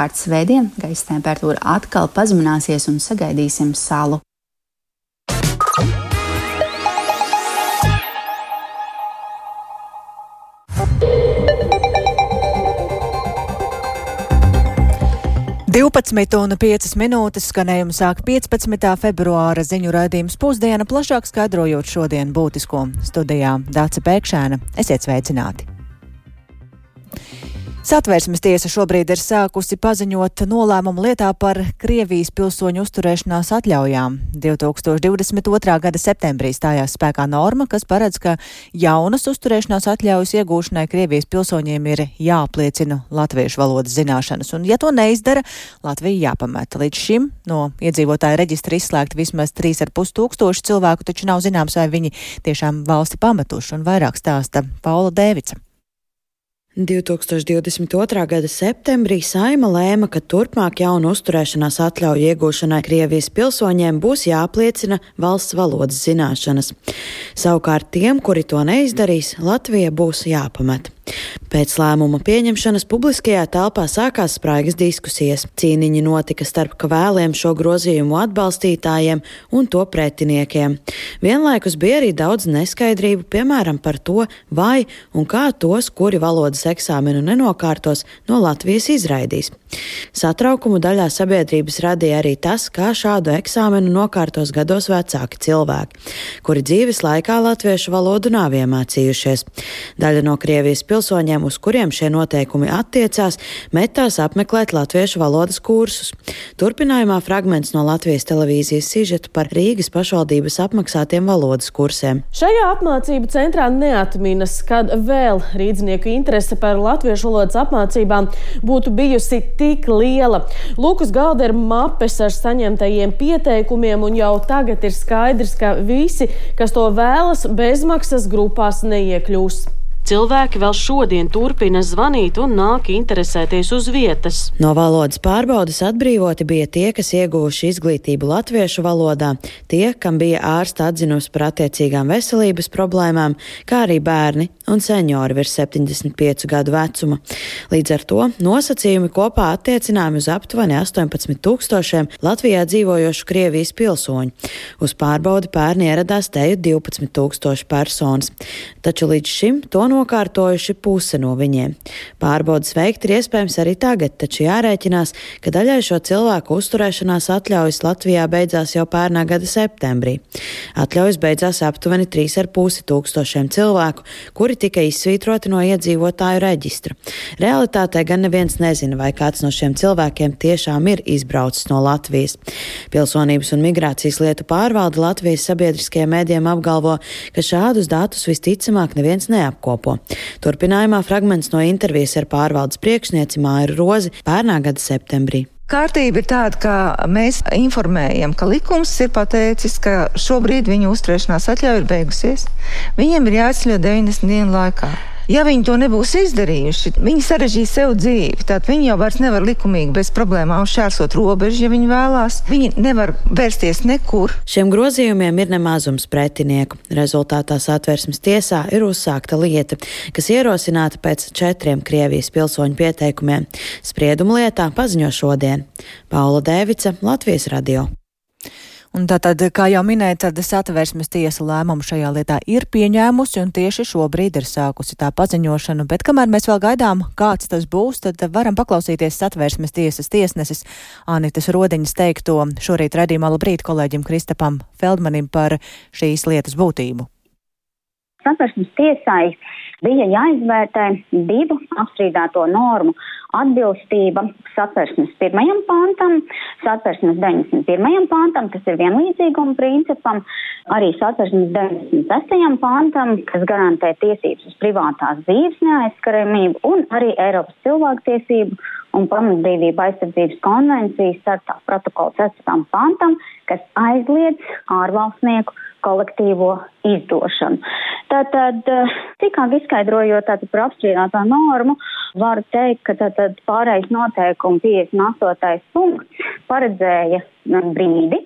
Savukārt svētdien gaisa temperatūra atkal pazemināsies un sagaidīsim salu. Divpadsmit un piecas minūtes skanējumu sāk 15. februāra ziņu raidījums pusdiena, plašāk skaidrojot šodien būtisko studijā Dāca Pēkšēna. Esiet sveicināti! Satvērsmes tiesa šobrīd ir sākusi paziņot nolēmumu lietā par Krievijas pilsoņu uzturēšanās atļaujām. 2022. gada septembrī stājās spēkā norma, kas paredz, ka jaunas uzturēšanās atļaujas iegūšanai Krievijas pilsoņiem ir jāapliecina latviešu valodas zināšanas, un ja to neizdara, Latvija jāpameta. Līdz šim no iedzīvotāja reģistra izslēgti vismaz 3,5 tūkstoši cilvēku, taču nav zināms, vai viņi tiešām valsti pametuši, un vairāk stāsta Paula Dēvica. 2022. gada septembrī Saima lēma, ka turpmāk jaunu uzturēšanās atļauju iegūšanai Krievijas pilsoņiem būs jāapliecina valsts valodas zināšanas. Savukārt tiem, kuri to neizdarīs, Latvija būs jāpamet. Pēc lēmuma pieņemšanas publiskajā telpā sākās spraigas diskusijas. Cīniņi notika starp kvēliem šo grozījumu atbalstītājiem un to pretiniekiem. Vienlaikus bija arī daudz neskaidrību, piemēram, par to, vai un kā tos, kuri valodas eksāmenu nenokārtos, no Latvijas izraidīs. Satraukumu daļā sabiedrības radīja arī tas, kā šādu eksāmenu nokārtos gados vecāki cilvēki, kuri dzīves laikā latviešu valodu nav iemācījušies. Daļa no Krievijas pilsētas pilsoņiem, uz kuriem šie noteikumi attiecās, metās apmeklēt latviešu valodas kursus. Turpinājumā fragments no Latvijas televīzijas sižeta par Rīgas pašvaldības apmaksātiem valodas kursiem. Šajā apmācību centrā neatminas, kad vēl rīdznieku interese par latviešu valodas apmācībām būtu bijusi tik liela. Lūkus galda ir mapes ar saņemtajiem pieteikumiem, un jau tagad ir skaidrs, ka visi, kas to vēlas, bezmaksas grupās neiekļūs. Cilvēki vēl šodien turpina zvanīt un nāk interesēties uz vietas. No valodas pārbaudas atbrīvoti bija tie, kas ieguvuši izglītību latviešu valodā, tie, kam bija ārsta atzinusi par attiecīgām veselības problēmām, kā arī bērni un seniori virs 75 gadu vecuma. Līdz ar to nosacījumi kopā attiecināmi uz aptuveni 18 tūkstošiem Latvijā dzīvojošu Krievijas pilsoņu. Uz pārbaudi pērni ieradās teju 12 tūkstoši personas, taču līdz šim to no nokārtojuši puse no viņiem. Pārbaudas veikt ir iespējams arī tagad, taču jārēķinās, ka daļai šo cilvēku uzturēšanās atļaujas Latvijā beidzās jau pērnā gada septembrī. Atļaujas beidzās aptuveni 3,5 tūkstošiem cilvēku, kuri tika izsvītroti no iedzīvotāju reģistra. Realitātē gan neviens nezina, vai kāds no šiem cilvēkiem tiešām ir izbraucis no Latvijas. Pilsonības un migrācijas lietu pārvalde Latvijas sabiedriskajiem mēdiem apgalvo, ka šādus datus visticamāk neviens neapkopo. Turpinājumā fragments no intervijas ar pārvaldes priekšnieci Māju Rozi pērnā gada septembrī. Kārtība ir tāda, ka mēs informējam, ka likums ir pateicis, ka šobrīd viņu uzturēšanās atļauja ir beigusies. Viņiem ir jāizceļ 90 dienu laikā. Ja viņi to nebūs izdarījuši, viņi sarežģīs sev dzīvi. Tad viņi jau vairs nevar likumīgi bez problēmām šķērsot robežu, ja viņi vēlās. Viņi nevar vērsties nekur. Šiem grozījumiem ir nemazums pretinieku. Rezultātā satversmes tiesā ir uzsākta lieta, kas ierosināta pēc četriem Krievijas pilsoņu pieteikumiem. Spriedumu lietā paziņo šodien Paula Dēvica, Latvijas radio. Un tātad, kā jau minēja, tad satversmes tiesa lēmumu šajā lietā ir pieņēmusi un tieši šobrīd ir sākusi tā paziņošanu, bet kamēr mēs vēl gaidām, kāds tas būs, tad varam paklausīties satversmes tiesas tiesneses Anitas Rodiņas teikto šorīt redzīmā labrīt kolēģim Kristapam Feldmanim par šīs lietas būtību. Satversmes tiesai bija jāizvērtē divu apstrīdēto normu atbilstība satversmes pirmajam pantam, satversmes 91. pantam, kas ir vienlīdzīguma principam, arī satversmes 96. pantam, kas garantē tiesības uz privātās dzīves neaizskaramību, un arī Eiropas cilvēktiesību un pamatbrīvība aizsardzības konvencijas startā protokols 4. pantam, kas aizliedz ārvalstnieku kolektīvo izdošanu. Tātad, tikāk izskaidrojot tātad par apstrīdētā normu, varu teikt, ka tātad pārējais noteikumi 58. punkts paredzēja brīdi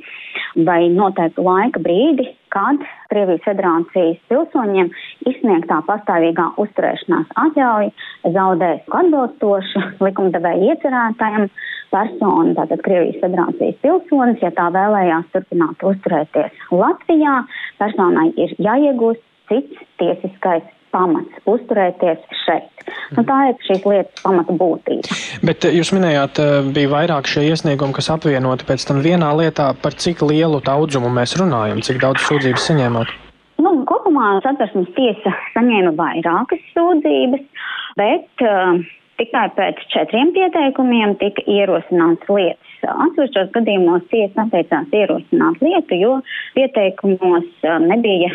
vai noteiktu laika brīdi, kad Krievijas federācijas pilsoņiem izsniegtā pastāvīgā uzturēšanās atļauja zaudēs atbilstoši likumdevēja iecerētajam personu, tātad Krievijas federācijas pilsonis, ja tā vēlējās turpināt uzturēties Latvijā, personai ir jāiegūst cits tiesiskais pamats uzturēties šeit. Nu, tā ir šīs lietas pamata būtība. Bet eh, jūs minējāt, eh, bija vairāk šie iesniegumi, kas apvienoti pēc tam vienā lietā, par cik lielu daudzumu mēs runājam, cik daudz sūdzības saņēmāt? Nu, kopumā satversmes tiesa saņēma vairākas sūdzības, bet uh, tikai pēc četriem pieteikumiem tika ierosināts lietas Atsevišķos gadījumos tiesa atteicās ierosināt lietu, jo pieteikumos nebija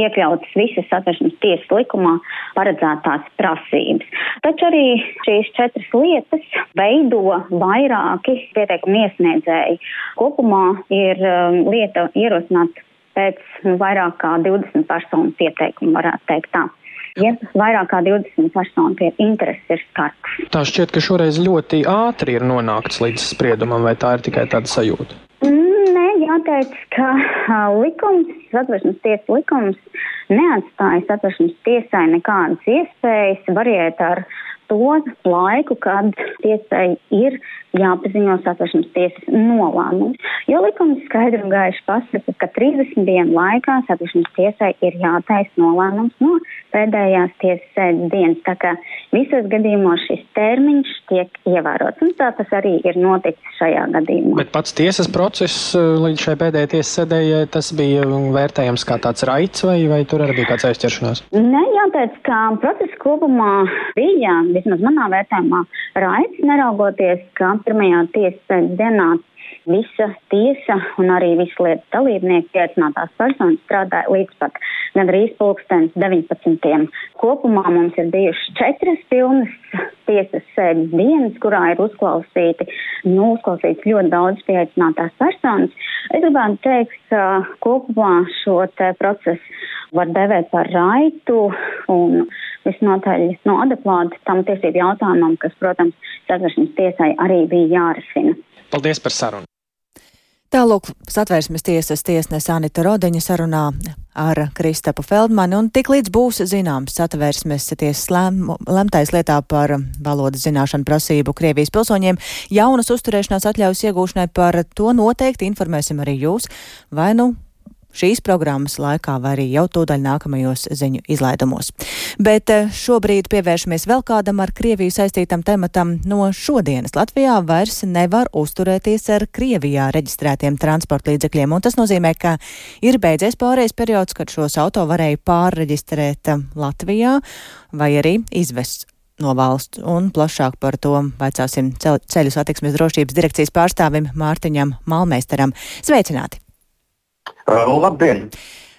iekļautas visas satversmes tiesas likumā paredzētās prasības. Taču arī šīs četras lietas veido vairāki pieteikumu iesniedzēji. Kopumā ir lieta ierosināt pēc vairāk kā 20 personu pieteikumu, varētu teikt tā ja vairāk kā 20 personu pie intereses ir skarts. Tā šķiet, ka šoreiz ļoti ātri ir nonākts līdz spriedumam, vai tā ir tikai tāda sajūta? Mm, nē, jāteic, ka uh, likums, satversmes tiesas likums neatstāja satversmes tiesai nekādas iespējas variēt ar to laiku, kad tiesai ir jāpaziņo satversmes tiesas nolēmums. Jo likums skaidri un gaiši pasaka, ka 30 dienu laikā satversmes tiesai ir jātaisa nolēmums no pēdējās tiesas sēdes dienas. Tā kā visos gadījumos šis termiņš tiek ievērots. Un tā tas arī ir noticis šajā gadījumā. Bet pats tiesas process eh, līdz šai pēdējai tiesas sēdējai, tas bija vērtējams kā tāds raids vai, vai tur arī bija kāds aizķeršanās? Nē, jāteic, ka process kopumā bija, vismaz manā vērtējumā, raids, neraugoties, ka pirmajā tiesas dienā visa tiesa un arī visi lietas dalībnieki, tiesinātās personas strādāja līdz pat gandrīz pulkstens 19. Kopumā mums ir bijušas četras pilnas tiesas sēdes dienas, kurā ir uzklausīti, nu, uzklausīts ļoti daudz pieaicinātās personas. Es gribētu teikt, ka kopumā šo te procesu var devēt par raitu un visnotaļ no adekvāti tam tiesību jautājumam, kas, protams, satversmes tiesai arī bija jārisina. Paldies par sarunu! Tālūk, satvērsmes tiesas tiesnese Anita Rodeņa sarunā ar Kristapu Feldmani, un tik līdz būs zināms satvērsmes tiesas lem, lemtais lietā par valodas zināšanu prasību Krievijas pilsoņiem jaunas uzturēšanās atļaujas iegūšanai par to noteikti informēsim arī jūs, vai nu šīs programmas laikā vai arī jau tūdaļ nākamajos ziņu izlaidumos. Bet eh, šobrīd pievēršamies vēl kādam ar Krieviju saistītam tematam. No šodienas Latvijā vairs nevar uzturēties ar Krievijā reģistrētiem transporta līdzekļiem, un tas nozīmē, ka ir beidzies pārējais periods, kad šos auto varēja pārreģistrēt eh, Latvijā vai arī izvest no valsts, un plašāk par to vaicāsim ceļu satiksmes drošības direkcijas pārstāvim Mārtiņam Malmeistaram. Sveicināti! Labdien!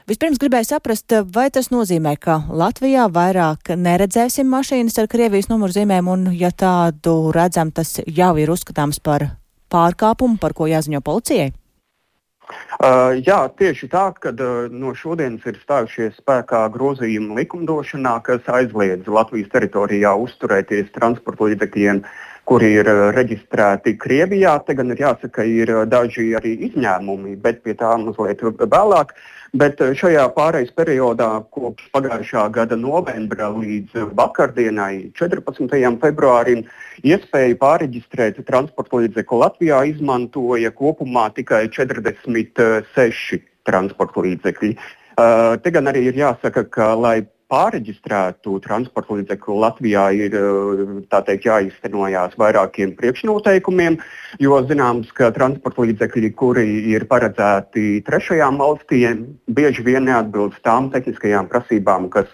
Vispirms gribēju saprast, vai tas nozīmē, ka Latvijā vairāk neredzēsim mašīnas ar Krievijas numuru zīmēm, un ja tādu redzam, tas jau ir uzskatāms par pārkāpumu, par ko jāziņo policijai? Uh, jā, tieši tā, ka uh, no šodienas ir stājušies spēkā grozījumi likumdošanā, kas aizliedz Latvijas teritorijā uzturēties transporta līdzekļiem uh, kuri ir eh, reģistrēti Krievijā. Te gan ir jāsaka, ir eh, daži arī izņēmumi, bet pie tā mazliet vēlāk. Bet eh, šajā pārejas periodā, kopš pagājušā gada novembra līdz vakardienai, 14. februārim, iespēju pāreģistrēt transporta līdzekli Latvijā izmantoja kopumā tikai 46 transporta līdzekļi. Uh, te gan arī ir jāsaka, ka, lai pāreģistrētu transporta līdzekli Latvijā ir eh, teikt, jāiztenojās vairākiem priekšnoteikumiem, jo zināms, ka transporta līdzekļi, kuri ir paredzēti trešajām valstīm, bieži vien neatbilst tām tehniskajām prasībām, kas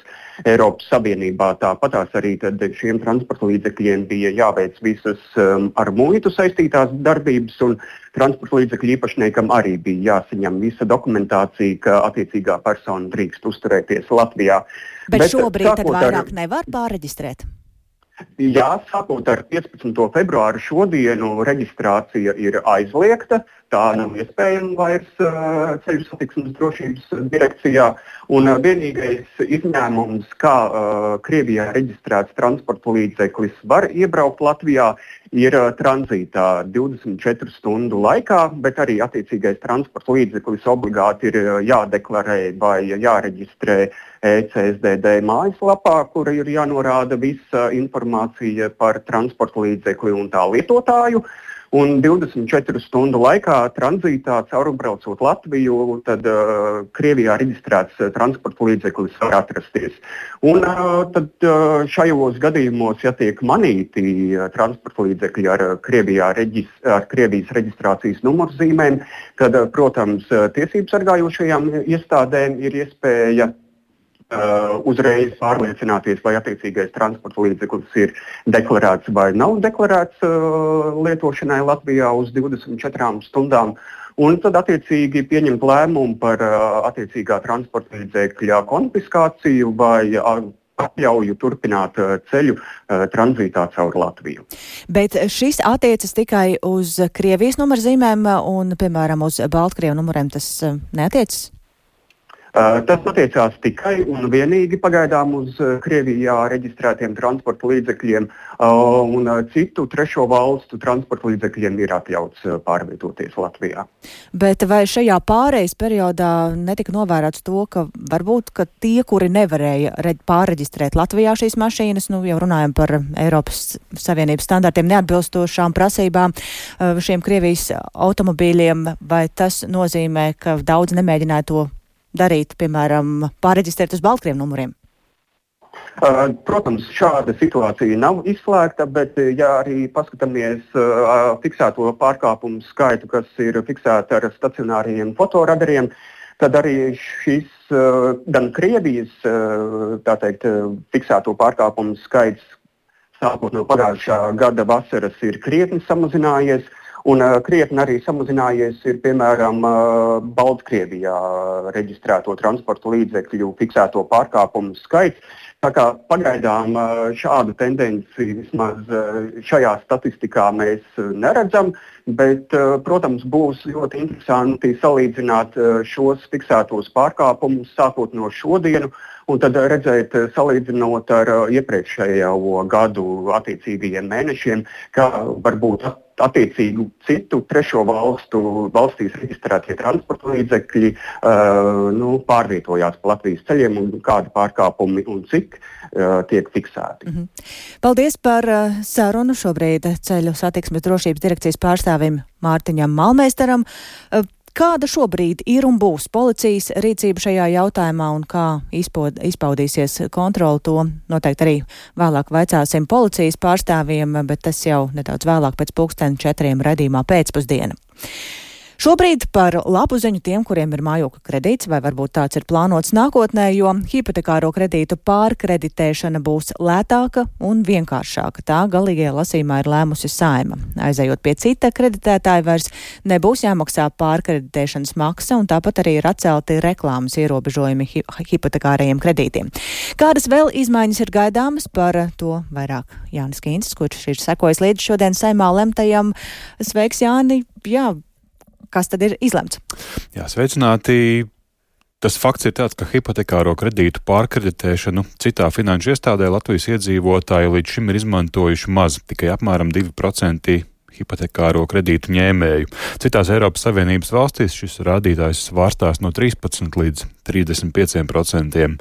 Eiropas Savienībā. Tāpatās arī šiem transporta līdzekļiem bija jāveic visas um, ar muitu saistītās darbības, un transporta līdzekļu īpašniekam arī bija jāsaņem visa dokumentācija, ka attiecīgā persona drīkst uzturēties Latvijā. Bet, Bet šobrīd vairāk ar... nevar pārreģistrēt. Jā, sākot ar 15. februāru šodienu reģistrācija ir aizliegta. Tā nav iespējama vairs uh, ceļu satiksmes drošības direkcijā. Un uh, vienīgais izņēmums, kā uh, Krievijā reģistrēts transporta līdzeklis var iebraukt Latvijā, ir tranzītā 24 stundu laikā, bet arī attiecīgais transporta līdzeklis obligāti ir jādeklarē vai jāreģistrē ECSDD mājaslapā, kur ir jānorāda visa informācija par transporta līdzekli un tā lietotāju. Uh, Un 24 stundu laikā tranzītā caurbraucot Latviju, tad uh, Krievijā reģistrēts uh, transporta līdzeklis var atrasties. Un uh, tad uh, šajos gadījumos, ja tiek manīti uh, transporta līdzekļi ar, uh, Krievijā reģis, ar Krievijas reģistrācijas numurzīmēm, tad, uh, protams, uh, tiesību sargājošajām iestādēm ir iespēja uzreiz pārliecināties, vai attiecīgais transporta līdzeklis ir deklarēts vai nav deklarēts uh, lietošanai Latvijā uz 24 stundām. Un tad attiecīgi pieņemt lēmumu par uh, attiecīgā transporta līdzekļa konfiskāciju vai atļauju turpināt ceļu tranzītā caur Latviju. Bet šis attiecas tikai uz Krievijas numurzīmēm un, piemēram, uz Baltkrievu numuriem tas neatiecas? Uh, tas attiecās tikai un vienīgi pagaidām uz uh, Krievijā reģistrētiem transporta līdzekļiem, uh, un citu trešo valstu transporta līdzekļiem ir atļauts pārvietoties Latvijā. Bet vai šajā pārejas periodā netika novērāts to, ka varbūt ka tie, kuri nevarēja pārreģistrēt Latvijā šīs mašīnas, nu jau runājam par Eiropas Savienības standartiem neatbilstošām prasībām šiem Krievijas automobīļiem, vai tas nozīmē, ka daudz nemēģināja to darīt, piemēram, pārreģistrēt uz Baltkrievu numuriem? Uh, protams, šāda situācija nav izslēgta, bet, ja arī paskatāmies uh, fiksēto pārkāpumu skaitu, kas ir fiksēta ar stacionāriem fotoradariem, tad arī šis uh, gan Krievijas teikt, fiksēto pārkāpumu skaits sākot no pagājušā gada vasaras ir krietni samazinājies. Un uh, krietni arī samazinājies ir piemēram uh, Baltkrievijā reģistrēto transporta līdzekļu fiksēto pārkāpumu skaits. Tā kā pagaidām uh, šādu tendenci vismaz šajā statistikā mēs neredzam, bet, protams, būs ļoti interesanti salīdzināt šos fiksētos pārkāpumus sākot no šodienas Un tad redzēt, salīdzinot ar iepriekšējo gadu attiecīgajiem mēnešiem, ka varbūt attiecīgu citu trešo valstu valstīs reģistrētie transporta līdzekļi uh, nu, pārvietojās pa Latvijas ceļiem un kādi pārkāpumi un cik uh, tiek fiksēti. Mm -hmm. Paldies par uh, sarunu šobrīd ceļu satiksmes drošības direkcijas pārstāvim Mārtiņam Malmeistaram. Uh, Kāda šobrīd ir un būs policijas rīcība šajā jautājumā un kā izpod, izpaudīsies kontroli to noteikti arī vēlāk vaicāsim policijas pārstāvjiem, bet tas jau nedaudz vēlāk pēc pulksten četriem redzīmā pēcpusdiena. Šobrīd par labu ziņu tiem, kuriem ir mājokļa kredīts, vai varbūt tāds ir plānots nākotnē, jo hipotekāro kredītu pārkreditēšana būs lētāka un vienkāršāka. Tā galīgajā lasīmā ir lēmusi saima. Aizejot pie cita kreditētāja vairs nebūs jāmaksā pārkreditēšanas maksa, un tāpat arī ir atcelti reklāmas ierobežojumi hi hipotekārajiem kredītiem. Kādas vēl izmaiņas ir gaidāmas par to vairāk Jānis Kīncis, kurš ir sekojis līdz šodien saimā lemtajam. Sveiks, Jāni! Jā, kas tad ir izlemts? Jā, sveicināti! Tas fakts ir tāds, ka hipotekāro kredītu pārkreditēšanu citā finanšu iestādē Latvijas iedzīvotāji līdz šim ir izmantojuši maz, tikai apmēram 2% hipotekāro kredītu ņēmēju. Citās Eiropas Savienības valstīs šis rādītājs svārstās no 13 līdz 35%.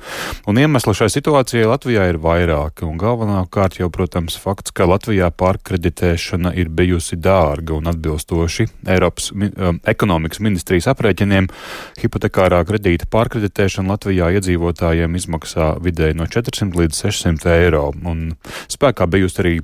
Un iemesli šai situācijai Latvijā ir vairāki, un galvenokārt jau, protams, fakts, ka Latvijā pārkreditēšana ir bijusi dārga un atbilstoši Eiropas um, ekonomikas ministrijas aprēķiniem, hipotekārā kredīta pārkreditēšana Latvijā iedzīvotājiem izmaksā vidēji no 400 līdz 600 eiro, un spēkā bijusi arī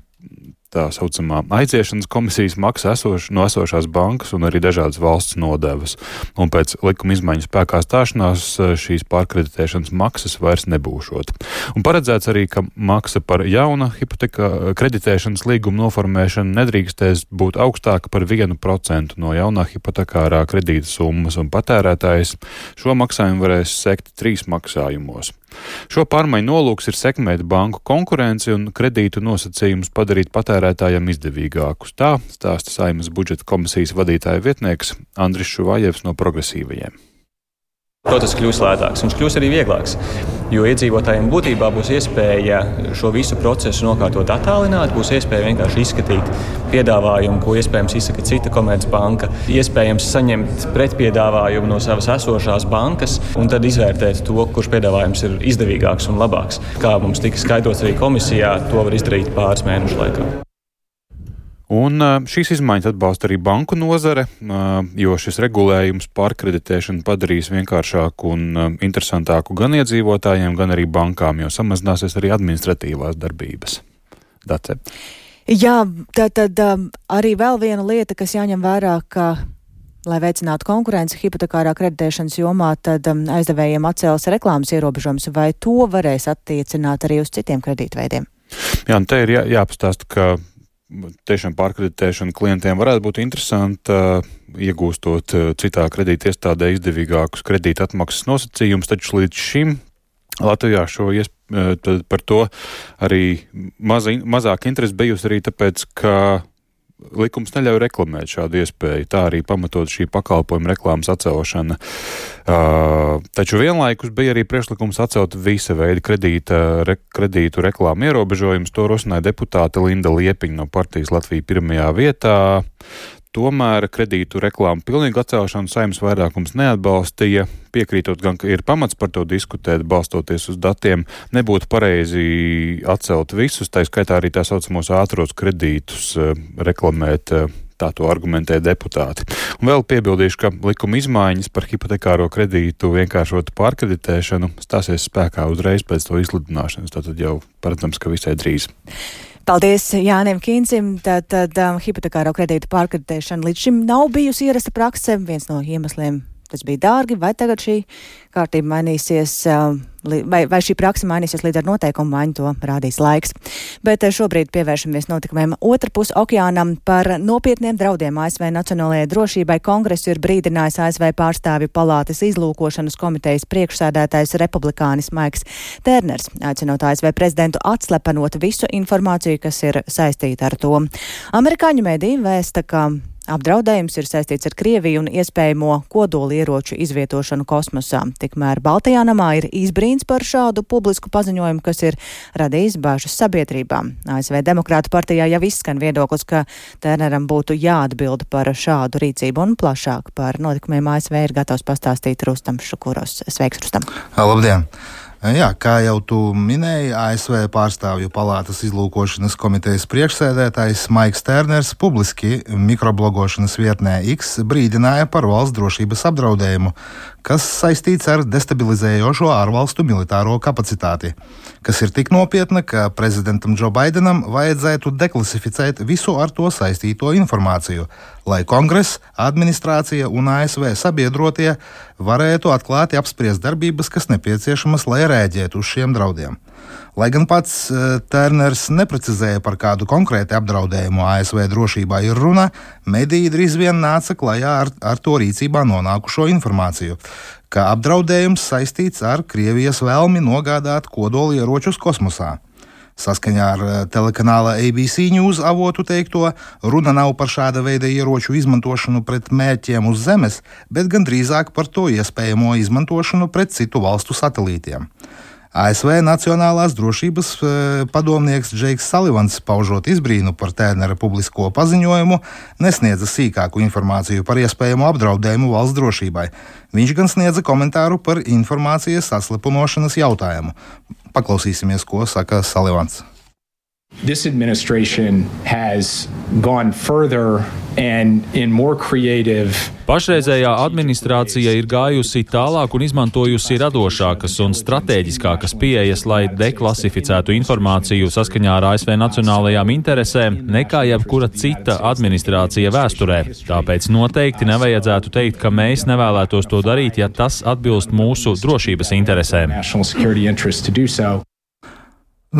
tā saucamā aiziešanas komisijas maksa esoš, no esošās bankas un arī dažādas valsts nodevas. Un pēc likuma izmaiņu spēkā stāšanās šīs pārkreditēšanas maksas vairs nebūšot. Un paredzēts arī, ka maksa par jauna hipoteka kreditēšanas līguma noformēšanu nedrīkstēs būt augstāka par 1% no jaunā hipotekārā kredīta summas, un patērētājs šo maksājumu varēs sekt trīs maksājumos. Šo pārmaiņu nolūks ir sekmēt banku konkurenci un kredītu nosacījumus padarīt patērētājiem izdevīgākus. Tā stāsta Saimas budžeta komisijas vadītāja vietnieks Andris Šuvājevs no progresīvajiem. Protams, kļūs lētāks, viņš kļūs arī vieglāks. Jo iedzīvotājiem būtībā būs iespēja šo visu procesu nokārtot attālināt, būs iespēja vienkārši izskatīt piedāvājumu, ko iespējams izsaka cita komercbanka, iespējams saņemt pretpiedāvājumu no savas esošās bankas un tad izvērtēt to, kurš piedāvājums ir izdevīgāks un labāks. Kā mums tika skaidrots arī komisijā, to var izdarīt pāris mēnešu laikā. Un šīs izmaiņas atbalsta arī banku nozare, jo šis regulējums pārkreditēšanu padarīs vienkāršāku un interesantāku gan iedzīvotājiem, gan arī bankām, jo samazināsies arī administratīvās darbības. Dace. Jā, tad, tad arī vēl viena lieta, kas jāņem vērā, ka Lai veicinātu konkurenci hipotekārā kreditēšanas jomā, tad um, aizdevējiem atcēlas reklāmas ierobežojums, vai to varēs attiecināt arī uz citiem kredītveidiem? Jā, un te ir jā, jāpastāst, ka tiešām pārkreditēšana klientiem varētu būt interesanta, iegūstot citā kredīta iestādē izdevīgākus kredīta atmaksas nosacījumus, taču līdz šim Latvijā šo iespēju par to arī maza, mazāk interesi bijusi arī tāpēc, ka likums neļauj reklamēt šādu iespēju. Tā arī pamatot šī pakalpojuma reklāmas atcelšana. Uh, taču vienlaikus bija arī priekšlikums atcelt visa veida kredīta, re, kredītu reklāmu ierobežojumus. To rosināja deputāte Linda Liepiņa no partijas Latvija pirmajā vietā. Tomēr kredītu reklāmu pilnīgu atcelšanu saimnes vairākums neatbalstīja, piekrītot gan, ka ir pamats par to diskutēt, balstoties uz datiem, nebūtu pareizi atcelt visus, tā skaitā arī tā saucamos ātros kredītus eh, reklamēt. Eh, tā to argumentē deputāti. Un vēl piebildīšu, ka likuma izmaiņas par hipotekāro kredītu vienkāršotu pārkreditēšanu stāsies spēkā uzreiz pēc to izsludināšanas. Tātad jau paredzams, ka visai drīz. Paldies Jānim Kīncim. Tātad um, hipotekāro kredītu pārkreditēšana līdz šim nav bijusi ierasta prakse. Viens no iemesliem tas bija dārgi, vai tagad šī kārtība mainīsies, vai, vai šī praksa mainīsies līdz ar noteikumu maiņu, to rādīs laiks. Bet šobrīd pievēršamies notikumiem otrpus okeānam par nopietniem draudiem ASV Nacionālajai drošībai. Kongresu ir brīdinājis ASV pārstāvju palātas izlūkošanas komitejas priekšsēdētājs republikānis Maiks Terners, aicinot ASV prezidentu atslepenot visu informāciju, kas ir saistīta ar to. Amerikāņu mediji vēsta, ka Apdraudējums ir saistīts ar Krieviju un iespējamo kodolieroču izvietošanu kosmosā. Tikmēr Baltijā namā ir izbrīns par šādu publisku paziņojumu, kas ir radījis bāžas sabiedrībā. ASV Demokrāta partijā jau izskan viedoklis, ka Terneram būtu jāatbild par šādu rīcību un plašāk par notikumiem ASV ir gatavs pastāstīt Rustam Šukuros. Sveiks, Rustam! Labdien! Jā, kā jau tu minēji, ASV pārstāvju palātas izlūkošanas komitejas priekšsēdētājs Maiks Terners publiski mikroblogošanas vietnē X brīdināja par valsts drošības apdraudējumu, kas saistīts ar destabilizējošo ārvalstu militāro kapacitāti, kas ir tik nopietna, ka prezidentam Džo Baidenam vajadzētu deklasificēt visu ar to saistīto informāciju, lai kongress, administrācija un ASV sabiedrotie varētu atklāti apspriest darbības, kas nepieciešamas, lai rēģētu uz šiem draudiem. Lai gan pats uh, Turners neprecizēja, par kādu konkrētu apdraudējumu ASV drošībā ir runa, mediji drīz vien nāca klajā ar, ar to rīcībā nonākušo informāciju, ka apdraudējums saistīts ar Krievijas vēlmi nogādāt kodolieročus kosmosā. Saskaņā ar eh, telekanāla ABC News avotu teikto, runa nav par šāda veida ieroču izmantošanu pret mērķiem uz Zemes, bet gan drīzāk par to iespējamo izmantošanu pret citu valstu satelītiem. ASV Nacionālās drošības e, padomnieks Džeiks Salivans, paužot izbrīnu par Tērnera publisko paziņojumu, nesniedza sīkāku informāciju par iespējamo apdraudējumu valsts drošībai. Viņš gan sniedza komentāru par informācijas saslepunošanas jautājumu. Paklausīsimies, ko saka Salivans. This administration has gone further and in more creative Pašreizējā administrācija ir gājusi tālāk un izmantojusi radošākas un strateģiskākas pieejas, lai deklasificētu informāciju saskaņā ar ASV nacionālajām interesēm, nekā jebkura cita administrācija vēsturē. Tāpēc noteikti nevajadzētu teikt, ka mēs nevēlētos to darīt, ja tas atbilst mūsu drošības interesēm.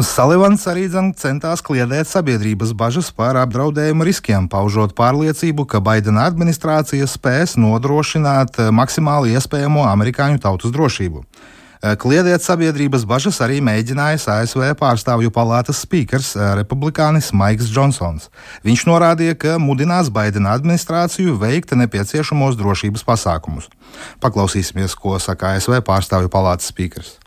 Salivans arī centās kliedēt sabiedrības bažas par apdraudējumu riskiem, paužot pārliecību, ka Baidena administrācija spēs nodrošināt eh, maksimāli iespējamo amerikāņu tautas drošību. Eh, kliedēt sabiedrības bažas arī mēģinājis ASV pārstāvju palātas spīkers, eh, republikānis Maiks Džonsons. Viņš norādīja, ka mudinās Baidena administrāciju veikt nepieciešamos drošības pasākumus. Paklausīsimies, ko saka ASV pārstāvju palātas spīkers.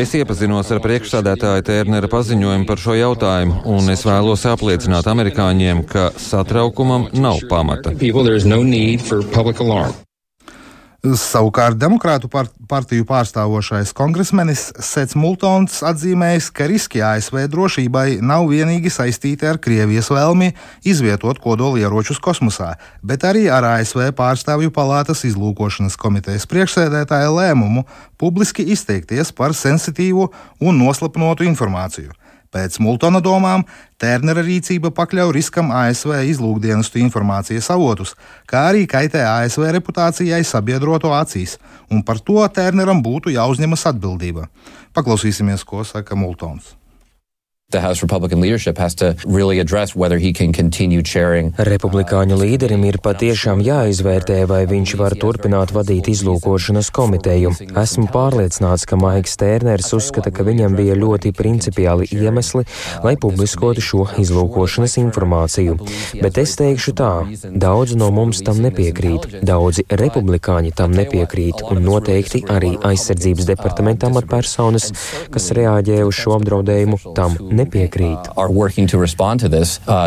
Es iepazinos ar priekšsādātāja Tērnera paziņojumu par šo jautājumu, un es vēlos apliecināt amerikāņiem, ka satraukumam nav pamata. Savukārt Demokrātu partiju pārstāvošais kongresmenis Sets Multons atzīmējis, ka riski ASV drošībai nav vienīgi saistīti ar Krievijas vēlmi izvietot kodolieročus kosmosā, bet arī ar ASV pārstāvju palātas izlūkošanas komitejas priekšsēdētāja lēmumu publiski izteikties par sensitīvu un noslapnotu informāciju. Pēc Multona domām Tērnera rīcība pakļauj riskam ASV izlūkdienestu informācijas avotus, kā arī kaitē ASV reputācijai sabiedroto acīs, un par to Tērneram būtu jāuzņemas atbildība. Paklausīsimies, ko saka Multons. Really Republikāņu līderim ir patiešām jāizvērtē, vai viņš var turpināt vadīt izlūkošanas komiteju. Esmu pārliecināts, ka Maiks Tērners uzskata, ka viņam bija ļoti principiāli iemesli, lai publiskotu šo izlūkošanas informāciju. Bet es teikšu tā, daudzi no mums tam nepiekrīt, daudzi republikāņi tam nepiekrīt, un noteikti arī aizsardzības departamenta amatpersonas, kas reaģē uz šo apdraudējumu, tam nepiekrīt nepiekrīt. Uh,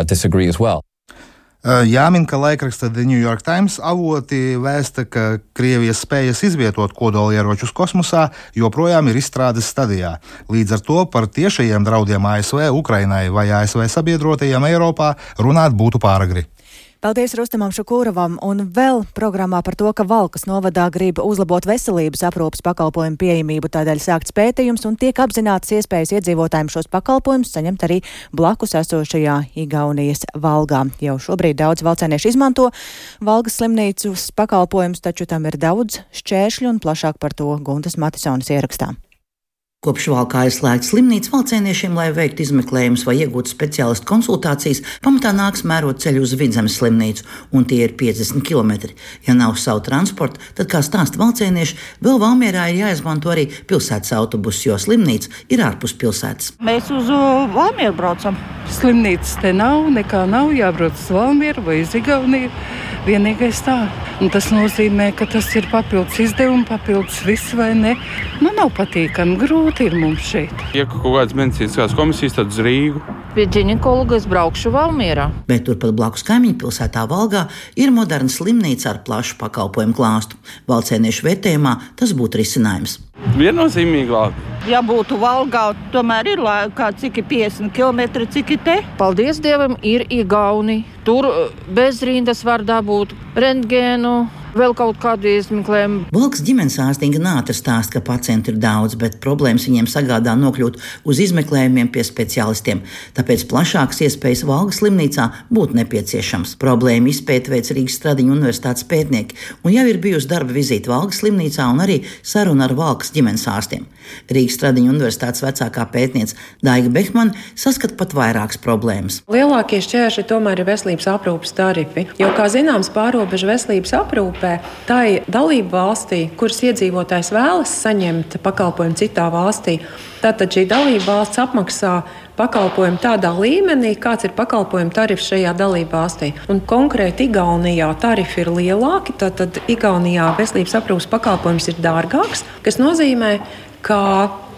uh, Jāmin, ka laikraksta The New York Times avoti vēsta, ka Krievijas spējas izvietot kodolieročus kosmosā joprojām ir izstrādes stadijā. Līdz ar to par tiešajiem draudiem ASV, Ukrainai vai ASV sabiedrotajiem Eiropā runāt būtu pāragri. Paldies Rustamam Šakūravam un vēl programmā par to, ka Valkas novadā grib uzlabot veselības aprūpas pakalpojumu pieejamību, tādēļ sākts pētījums un tiek apzināts iespējas iedzīvotājiem šos pakalpojumus saņemt arī blakus esošajā Igaunijas Valgā. Jau šobrīd daudz valcēnieši izmanto Valgas slimnīcas pakalpojumus, taču tam ir daudz šķēršļu un plašāk par to Guntas Matisonas ierakstā. Kopš valkā aizslēgts slimnīca valcēniešiem, lai veiktu izmeklējumus vai iegūtu speciālistu konsultācijas, pamatā nāks mērot ceļu uz Vidzemes slimnīcu, un tie ir 50 km. Ja nav savu transportu, tad, kā stāsta valcēnieši, vēl Valmierā ir jāizmanto arī pilsētas autobuss, jo slimnīca ir ārpus pilsētas. Mēs uz Valmieru braucam. Slimnīcas te nav, nekā nav jābrauc uz Valmieru vai uz Igauniju. Vienīgais tā. Un tas nozīmē, ka tas ir papildus izdevumi, papildus viss vai ne. Nu, nav patīkami, grūti ir mums šeit. Ja kaut kādas medicīniskās komisijas, tad uz Rīgu. Pie ģinekologa es braukšu Valmierā. Bet turpat blakus kaimiņu pilsētā Valgā ir moderna slimnīca ar plašu pakalpojumu klāstu. Valcēniešu vērtējumā tas būtu risinājums. Viennozīmīgi labi. Ja būtu Valgā, tomēr ir kā cik ir 50 km, cik ir te. Paldies Dievam, ir Igauni. Tur eh, bezrindas var dabūt rentgēnu vēl kaut kādu izmeklējumu. Volks ģimenes ārstīgi nātra stāst, ka pacientu ir daudz, bet problēmas viņiem sagādā nokļūt uz izmeklējumiem pie speciālistiem. Tāpēc plašākas iespējas Valgas slimnīcā būtu nepieciešams. Problēma izpēta veids Rīgas Stradiņu universitātes pētnieki, un jau ir bijusi darba vizīte Valgas slimnīcā un arī saruna ar Valkas ģimenes ārstiem. Rīgas Stradiņu universitātes vecākā pētniece Daiga Behmana saskata pat vairākas problēmas. Lielākie šķēršļi tomēr ir veselības aprūpas tarifi, jo, kā zināms, pārobežu veselības aprūpē tai dalību valstī, kuras iedzīvotājs vēlas saņemt pakalpojumu citā valstī. Tātad šī dalība valsts apmaksā pakalpojumu tādā līmenī, kāds ir pakalpojumu tarifs šajā dalību valstī. Un konkrēti Igaunijā tarifi ir lielāki, tad Igaunijā veselības aprūpas pakalpojums ir dārgāks, kas nozīmē, ka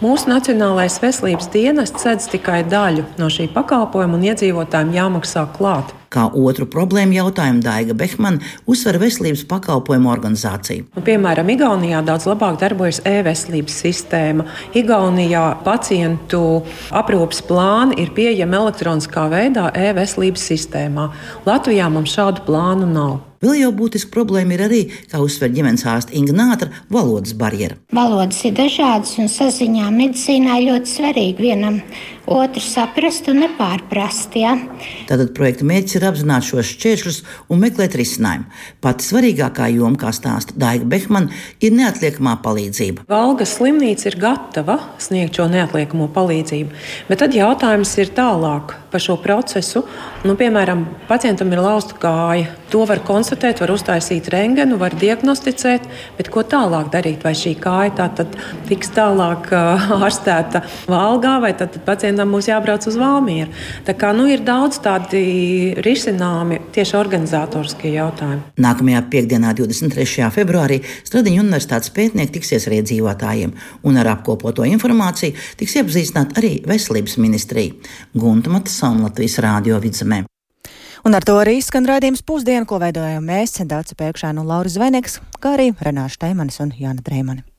Mūsu Nacionālais veselības dienests sedz tikai daļu no šī pakalpojuma un iedzīvotājiem jāmaksā klāt. Kā otru problēmu jautājumu Daiga Behmana uzsver veselības pakalpojumu organizāciju. Nu, piemēram, Igaunijā daudz labāk darbojas e-veselības sistēma. Igaunijā pacientu aprūpas plāni ir pieejami elektroniskā veidā e-veselības sistēmā. Latvijā mums šādu plānu nav. Vēl jau būtiska problēma ir arī, kā uzsver ģimenes ārsta Inga Nātra, valodas barjera. Valodas ir dažādas un saziņā medicīnā ļoti svarīgi vienam otru saprast un nepārprast. Ja? Tātad projekta mērķis ir apzināt šos šķēršļus un meklēt risinājumu. Pati svarīgākā joma, kā stāsta Daiga Behmana, ir neatliekamā palīdzība. Valgas slimnīca ir gatava sniegt šo neatliekamo palīdzību, bet tad jautājums ir tālāk par šo procesu. Nu, piemēram, pacientam ir lausta kāja. To var konstatēt, var uztaisīt rengenu, var diagnosticēt, bet ko tālāk darīt? Vai šī kāja tā tad tiks tālāk ārstēta Valgā, vai tad pacientam būs jābrauc uz Valmieru? Tā kā nu, ir daudz tādi risināmi tieši organizatoriskie jautājumi. Nākamajā piekdienā, 23. februārī, Stradiņa universitātes pētnieki tiksies ar iedzīvotājiem, un ar apkopoto informāciju tiks iepazīstināta arī veselības ministrija. Gunta Matasona Latvijas Rādio vidzemē. Un ar to arī skan raidījums pusdienu, ko veidojam mēs, Dāca Pēkšēna un Lauris Zvainieks, kā arī Renāša Teimanis un Jāna Dreimani.